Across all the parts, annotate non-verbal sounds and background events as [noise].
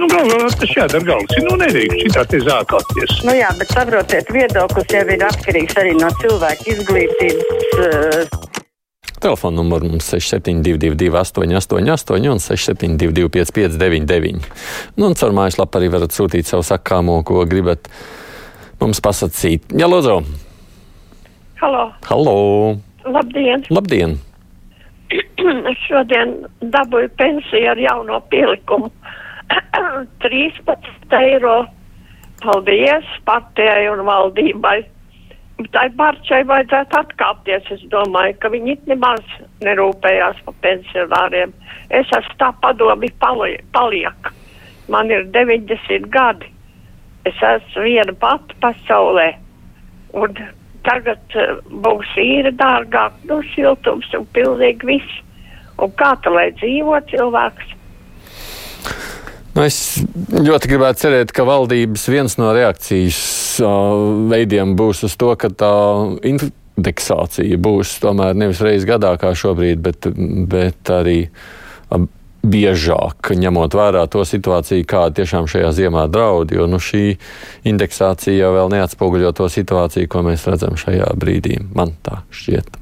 Nu, galvā tas jādara galvas. Nu, nedrīkst šitā te zākāties. Nu jā, bet saprotiet, viedoklis jau ir atkarīgs arī no cilvēka izglītības. Uh... Telefona numurs mums 6722, 888, un 672, 559, nu, un caur mājaslapu arī varat sūtīt savu sakāmo, ko gribat mums pasakīt. Jā, Lūdzu! Halo! Halo! Labdien! Labdien! [clears throat] Es šodien dabūju pensiju ar jauno pielikumu. 13 eiro. Paldies partijai un valdībai. Tai partijai vajadzētu atkāpties. Es domāju, ka viņi nemaz nerūpējās par pensionāriem. Es esmu tā padomi pali paliek. Man ir 90 gadi. Es esmu viena pati pasaulē. Un tagad uh, būs īra dārgāk, nu siltums un pilnīgi viss. Un kā tā lai dzīvo cilvēks? Nu, es ļoti gribētu cerēt, ka valdības viens no reakcijas uh, veidiem būs uz to, ka tā indeksācija būs tomēr nevis reizes gadā kā šobrīd, bet, bet arī uh, biežāk, ņemot vērā to situāciju, kāda tiešām šajā ziemā draud, jo nu, šī indeksācija jau vēl neatspoguļo to situāciju, ko mēs redzam šajā brīdī. Man tā šķiet.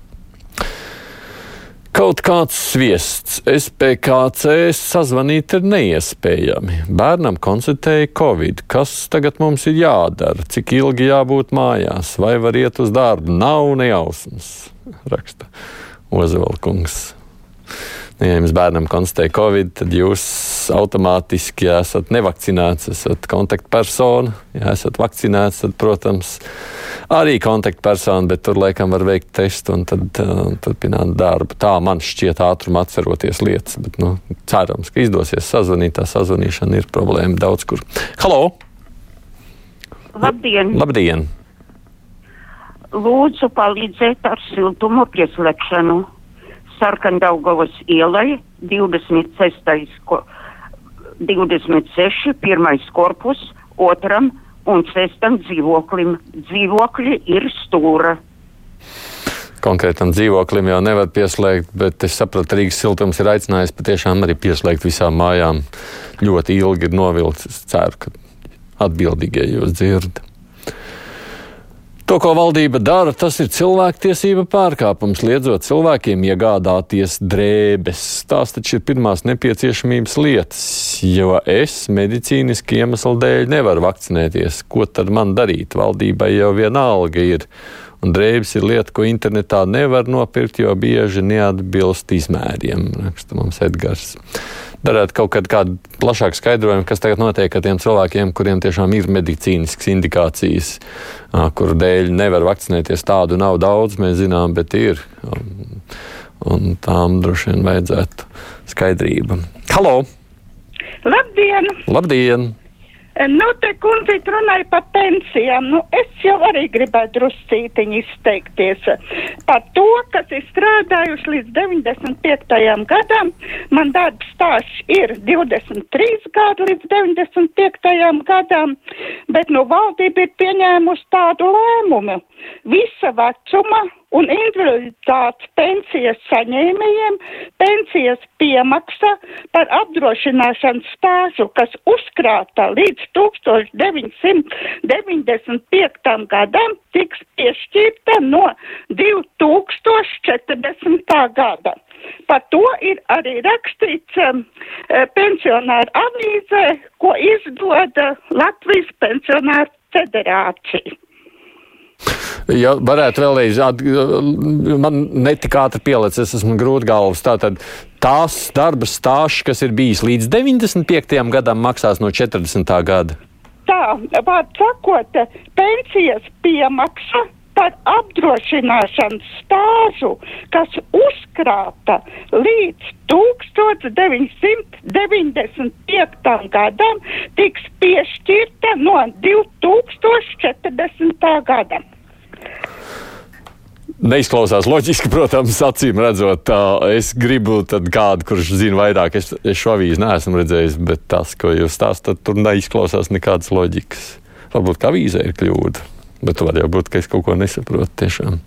Kaut kāds sviests SPKC sazvanīt ir neiespējami. Bērnam konstatēja Covid. Kas tagad mums ir jādara? Cik ilgi jābūt mājās? Vai var iet uz darbu? Nav nejausmas, raksta Ozevalkungs. Nu, ja jums bērnam konstatēja Covid, tad jūs automātiski, ja esat nevakcinēts, esat kontaktpersona. Ja esat vakcinēts, tad, protams, arī kontaktpersona, bet tur laikam var veikt testu un tad uh, turpināt darbu. Tā man šķiet ātrumā atceroties lietas, bet nu, cerams, ka izdosies sazvanīt. Tā sazvanīšana ir problēma daudz kur. Halo! Labdien! Labdien! Lūdzu palīdzēt ar siltumu pieslēgšanu. Sarkandaugavas ielai 26. Ko, 26. pirmais korpus, otram un sestam dzīvoklim. Dzīvokļi ir stūra. Konkrētam dzīvoklim jau nevar pieslēgt, bet es saprotu, Rīgas siltums ir aicinājis patiešām arī pieslēgt visām mājām. Ļoti ilgi ir novilcis. Ceru, ka atbildīgie jūs dzirdat. To, ko valdība dara, tas ir cilvēktiesība pārkāpums, liedzot cilvēkiem iegādāties drēbes. Tās taču ir pirmās nepieciešamības lietas, jo es medicīniski iemeslu dēļ nevaru vakcinēties. Ko tad man darīt? Valdībai jau vienalga ir. Un drēbes ir lieta, ko internetā nevar nopirkt, jo bieži neatbilst izmēriem, raksta mums Edgars darāt kaut kādu plašāku skaidrojumu, kas tagad notiek ar tiem cilvēkiem, kuriem tiešām ir medicīniskas indikācijas, kuru dēļ nevar vakcinēties. Tādu nav daudz, mēs zinām, bet ir. Un, tām droši vien vajadzētu skaidrību. Halo! Labdien! Labdien! Nu, te kundzīt runāja par pensijām. Nu, es jau arī gribētu druscītiņi izteikties par to, kas ir strādājuši līdz 95. gadam. Man darbs stāsts ir 23 gadi līdz 95. gadam, bet nu valdība ir pieņēmusi tādu lēmumu. Visa vecuma un individualitātes pensijas saņēmējiem pensijas piemaksa par apdrošināšanas stāžu, kas uzkrāta līdz 1995. gadam, tiks piešķirta no 2040. gada. Par to ir arī rakstīts um, pensionāru avīzē, ko izdoda Latvijas pensionāru federācija. Ja varētu vēlreiz, at, man netika ātri pielicis, es esmu grūti galvas. Tātad tās darba stāsts, kas ir bijis līdz 95. gadam, maksās no 40. gada. Tā, vārds sakot, pensijas piemaksa par apdrošināšanas stāžu, kas uzkrāta līdz 1995. gadam, tiks piešķirta no 2040. gada. Neizklausās loģiski, protams, acīm redzot. Es gribu kādu, kurš zina vairāk. Es, es šo avīzi neesmu redzējis, bet tas, ko jūs stāstāt, tur neizklausās nekādas loģikas. Varbūt kā avīzē ir kļūda, bet var jau būt, ka es kaut ko nesaprotu tiešām.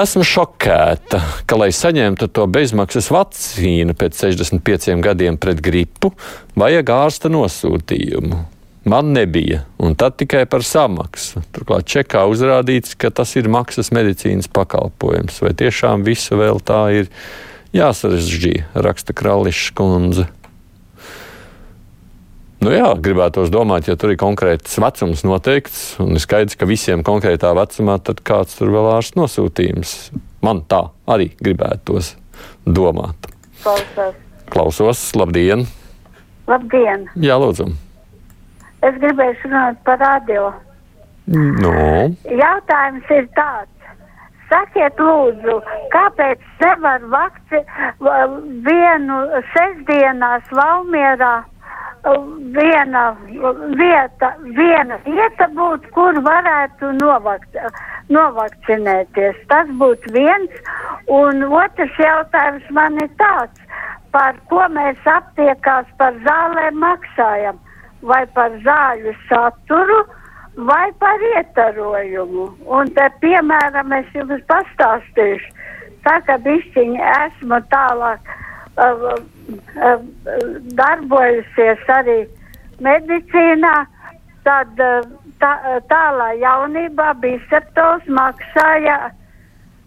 Esmu šokēta, ka, lai saņemtu to bezmaksas vakcīnu pēc 65 gadiem pret gripu, vajag ārsta nosūtījumu. Man nebija, un tad tikai par samaksu. Turklāt čekā uzrādīts, ka tas ir maksas medicīnas pakalpojums. Vai tiešām visu vēl tā ir jāsarežģīja, raksta Krališs kundze. Nu jā, gribētos domāt, ja tur ir konkrēts vecums noteikts, un ir skaidrs, ka visiem konkrētā vecumā, tad kāds tur vēl ārsts nosūtījums. Man tā arī gribētos domāt. Klausos. Klausos, labdien! Labdien! Jā, lūdzu! Es gribēju runāt par radio. No. Jautājums ir tāds. Sakiet, lūdzu, kāpēc nevar vakci vienu sestdienās Valmierā viena vieta, viena vieta būtu, kur varētu novakt, novakcinēties. Tas būtu viens. Un otrs jautājums man ir tāds, par ko mēs aptiekās par zālēm maksājam. Vai par zāļu saturu, vai par ietarojumu. Un te, piemēram, es jums pastāstīšu, tā kā bišķiņi esmu tālāk darbojusies arī medicīnā, tad tā, tālā jaunībā biceptos maksāja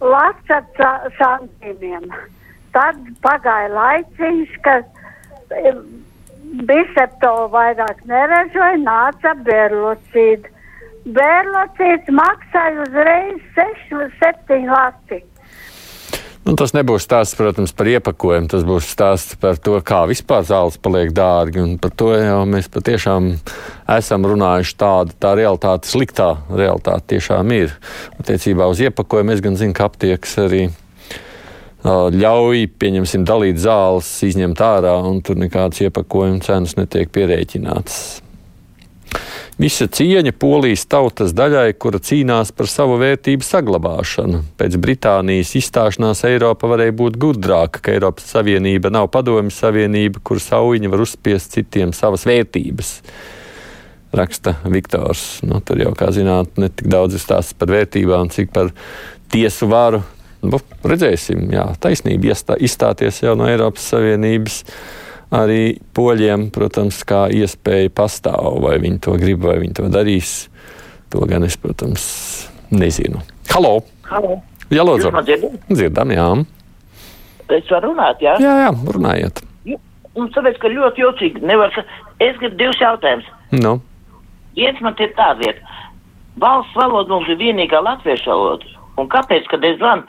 lats ar santīmiem. Tad pagāja laiciņš, kad bicepto vairāk neražoja, nāca berlocīdi. Berlocīds maksāja uzreiz 6-7 lati. Nu, tas nebūs stāsts, protams, par iepakojumu. Tas būs stāsts par to, kā vispār zāles paliek dārgi. Un par to jau mēs patiešām esam runājuši. Tāda tā realitāte, sliktā realitāte tiešām ir. Attiecībā uz iepakojumu es gan zinu, ka aptiekas arī ļauj, pieņemsim, dalīt zāles, izņemt ārā, un tur nekādas iepakojuma cenas netiek pierēķinātas. Visa cieņa polijas tautas daļai, kura cīnās par savu vērtību saglabāšanu. Pēc Britānijas izstāšanās Eiropa varēja būt gudrāka, ka Eiropas Savienība nav padomju savienība, kur saujiņa var uzspiest citiem savas vērtības. Raksta Viktors. Nu, tur jau, kā zināt, ne tik daudz ir stāsts par vērtībām, cik par tiesu varu. Nu, redzēsim, jā, taisnība iestā, izstāties jau no Eiropas Savienības arī poļiem, protams, kā iespēja pastāv, vai viņi to grib, vai viņi to darīs. To gan es, protams, nezinu. Halo! Halo. Jā, lūdzu. Dzirdam? Jā. Es varu runāt, jā? Jā, jā, runājiet. Un tāpēc, ka ļoti jocīgi nevar. Es gribu divus jautājumus. Nu. Viens man ir tā vieta. Valsts valoda mums ir vienīgā latviešu valoda. Un kāpēc, kad es zvanu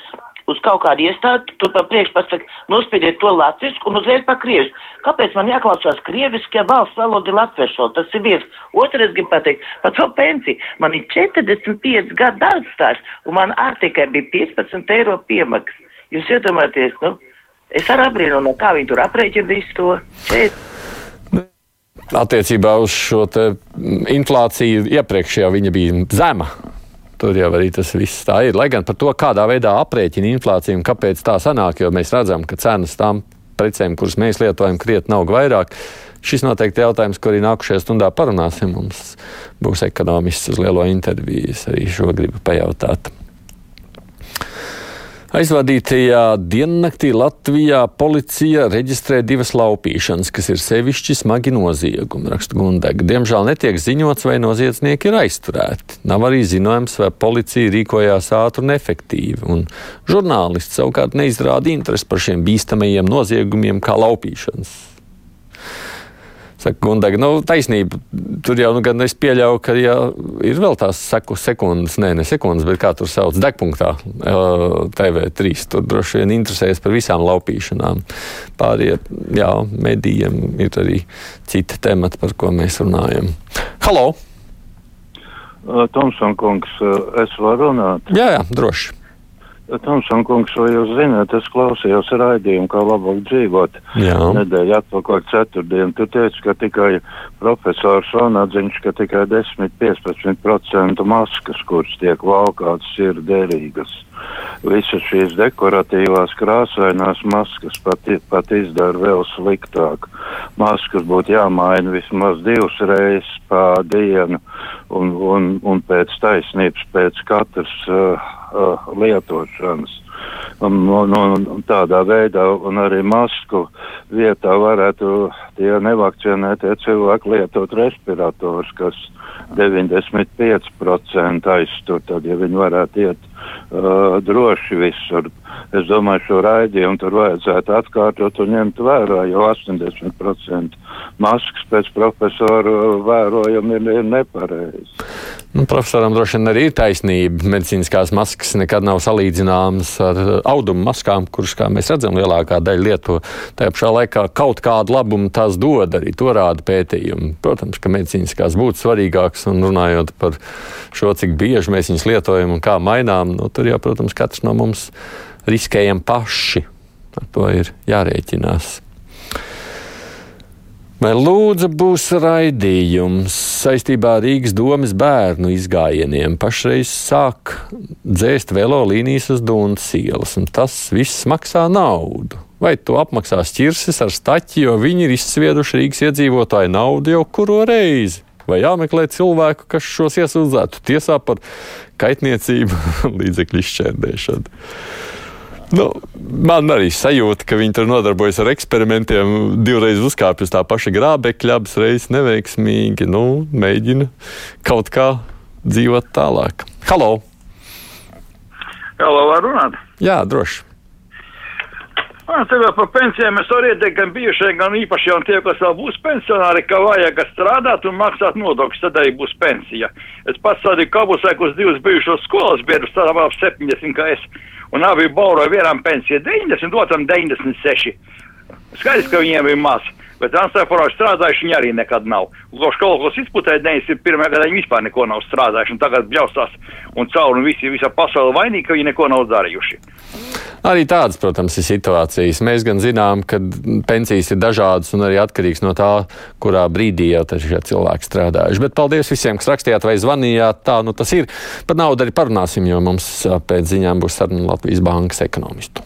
uz kaut kādu iestādi, tur pa priekšu pasaka, nospiediet to latvisku un uzreiz pa krievisku. Kāpēc man jāklausās krieviski, ja valsts valoda ir latviešu? Tas ir viens. Otrs, es gribu pateikt, par to pensiju. Man ir 45 gadu darba stāsts, un man ar tikai bija 15 eiro piemaksas. Jūs iedomājaties, nu, es ar abrīnu, no kā viņi tur aprēķina visu to. Šeit. Attiecībā uz šo inflāciju iepriekš jau viņa bija zema. Tur jau arī tas viss tā ir. Lai gan par to, kādā veidā aprēķina inflāciju un kāpēc tā sanāk, jo mēs redzam, ka cenas tām precēm, kuras mēs lietojam, krietni aug vairāk. Šis noteikti jautājums, ko arī nākušajā stundā parunāsim. Mums būs ekonomists uz lielo interviju. Es arī šo gribu pajautāt. Aizvadītajā diennaktī Latvijā policija reģistrē divas laupīšanas, kas ir sevišķi smagi noziegumi, raksta Gundega. Diemžēl netiek ziņots, vai noziedznieki ir aizturēti. Nav arī zināms, vai policija rīkojās ātri un efektīvi, un žurnālisti savukārt neizrāda interesi par šiem bīstamajiem noziegumiem kā laupīšanas. Saka, Gundaga, nu, taisnība. Tur jau nu, gan es pieļauju, ka ja ir vēl tās seku, sekundes, nē, ne sekundes, bet kā tur sauc, degpunktā TV3. Tur droši vien interesējas par visām laupīšanām. Pārējie, jā, medijiem ir arī citi temati, par ko mēs runājam. Halo! Tomson kungs, es varu runāt? Jā, jā, droši. Tomson kungs, vai jūs zināt, es klausījos raidījumu, kā labāk dzīvot. Jā. Nedēļa atpakaļ ceturtdien. Tu teici, ka tikai profesors Vanadziņš, ka tikai 10-15% maskas, kuras tiek valkātas, ir derīgas. Visas šīs dekoratīvās krāsainās maskas pat, pat izdara vēl sliktāk. Maskas būtu jāmaina vismaz divas reizes pa dienu un, un, un pēc taisnības, pēc katras uh, uh, lietošanas. Un, un, un tādā veidā, un arī masku vietā varētu tie nevakcinētie cilvēki lietot respirators, kas 95% aiztur, tad, ja viņi varētu iet uh, droši visur. Es domāju, šo raidījumu tur vajadzētu atkārtot un ņemt vērā, jo 80% maskas pēc profesoru vērojumi ir, ir nepareizi. Nu, profesoram droši vien arī ir taisnība. Medicīniskās maskas nekad nav salīdzināmas ar audumu maskām, kuras, kā mēs redzam, lielākā daļa lieto. Tajā pašā laikā kaut kādu labumu tās dod, arī to rāda pētījumi. Protams, ka medicīniskās būtu svarīgākas un runājot par šo, cik bieži mēs viņus lietojam un kā mainām, nu, tur jau, protams, katrs no mums riskējam paši. Ar to ir jārēķinās. Lūdzu būs raidījums saistībā ar Rīgas domas bērnu izgājieniem? Pašreiz sāk dzēst velo līnijas uz Dunas ielas, un tas viss maksā naudu. Vai to apmaksās ķirsis ar staķi, jo viņi ir izsvieduši Rīgas iedzīvotāju naudu jau kuro reizi? Vai jāmeklē cilvēku, kas šos iesūdzētu tiesā par kaitniecību [laughs] līdzekļu izšķērdēšanu? Nu, man arī sajūta, ka viņi tur nodarbojas ar eksperimentiem. Divreiz uzkāpj uz tā paša grābekļa, abas reizes neveiksmīgi. Nu, mēģina kaut kā dzīvot tālāk. Halo! Halo, var runāt? Jā, droši. Tev par pensijām es varu ieteikt gan bijušajiem, gan īpaši jau tie, kas vēl būs pensionāri, ka vajag strādāt un maksāt nodokļus, tad arī būs pensija. Es pats arī kabusēku uz divus bijušos skolas biedrus, tādā vēl 70, kā es, un abi bauroja vienam pensiju 90, otram 96. Skaidrs, ka viņiem ir maz, bet transportā strādājuši viņi arī nekad nav. Kopš kaut kas izputēja 91. gadā viņi vispār neko nav strādājuši, un tagad bļaustās un caur un visi, visa pasaule vainīgi, ka viņi neko nav darījuši. Arī tādas, protams, ir situācijas. Mēs gan zinām, ka pensijas ir dažādas un arī atkarīgs no tā, kurā brīdī jau šie cilvēki strādājuši. Bet paldies visiem, kas rakstījāt vai zvanījāt. Tā nu tas ir. Par naudu arī parunāsim, jo mums pēc ziņām būs saruna Latvijas Bankas ekonomistu.